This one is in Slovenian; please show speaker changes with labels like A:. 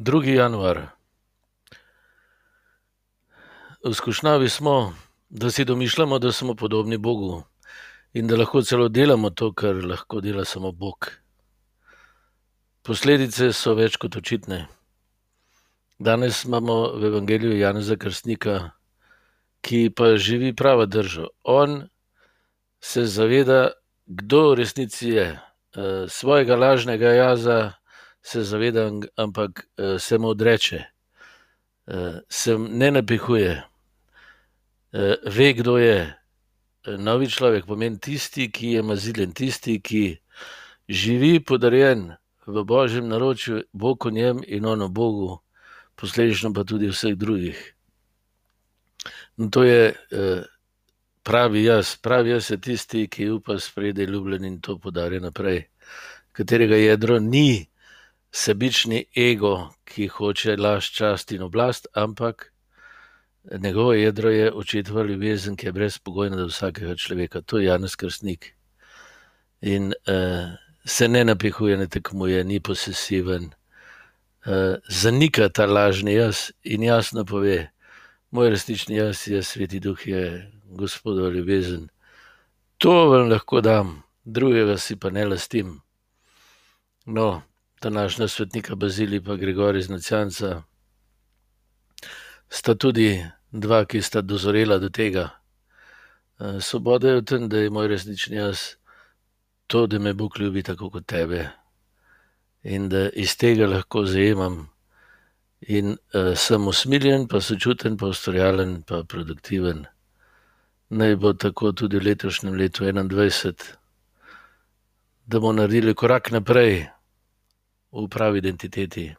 A: 2. januar. V skušnjavi smo, da si domišljamo, da smo podobni Bogu in da lahko celo delamo to, kar lahko dela samo Bog. Posledice so več kot očitne. Danes imamo v Evangeliju Janeza Krstnika, ki pa živi pravo držo. On se zaveda, kdo v resnici je, svojega lažnega jaza se zaveda, ampak se mu odreče. Se ne napihuje, ve, kdo je. Novi človek pomeni tisti, ki je mazilen, tisti, ki živi podarjen v božjem naročju, Bog v njem in on v Bogu, posledično pa tudi vseh drugih. In to je pravi jaz, pravi jaz je tisti, ki upa sprejeti ljubljen in to podarja naprej. Katerega jedro ni sebični ego, ki hoče lašč, čast in oblast, ampak njegovo jedro je očetova ljubezen, ki je brezpogojna do vsakega človeka. To je Janez Krstnik. In se ne napihuje, ne tekmuje, ni posesiven. zanika ta lažni jaz in jasno pove: "Moj resnični jaz je Sveti duh, je Gospodova ljubezen. To vam lahko dam, drugega si pa ne lastim." No, današnja svetnika Bazilij pa Gregorij iz Nacionca sta tudi dva, ki sta dozorela do tega. svoboda je v tem, da je moj resnični jaz to, da me Bog ljubi tako kot tebe. In da iz tega lahko zajemam in sem usmiljen pa sočuten pa ustvarjalen pa produktiven. Naj bo tako tudi v letošnjem letu enaindvajset, da bomo naredili korak naprej v pravi identiteti.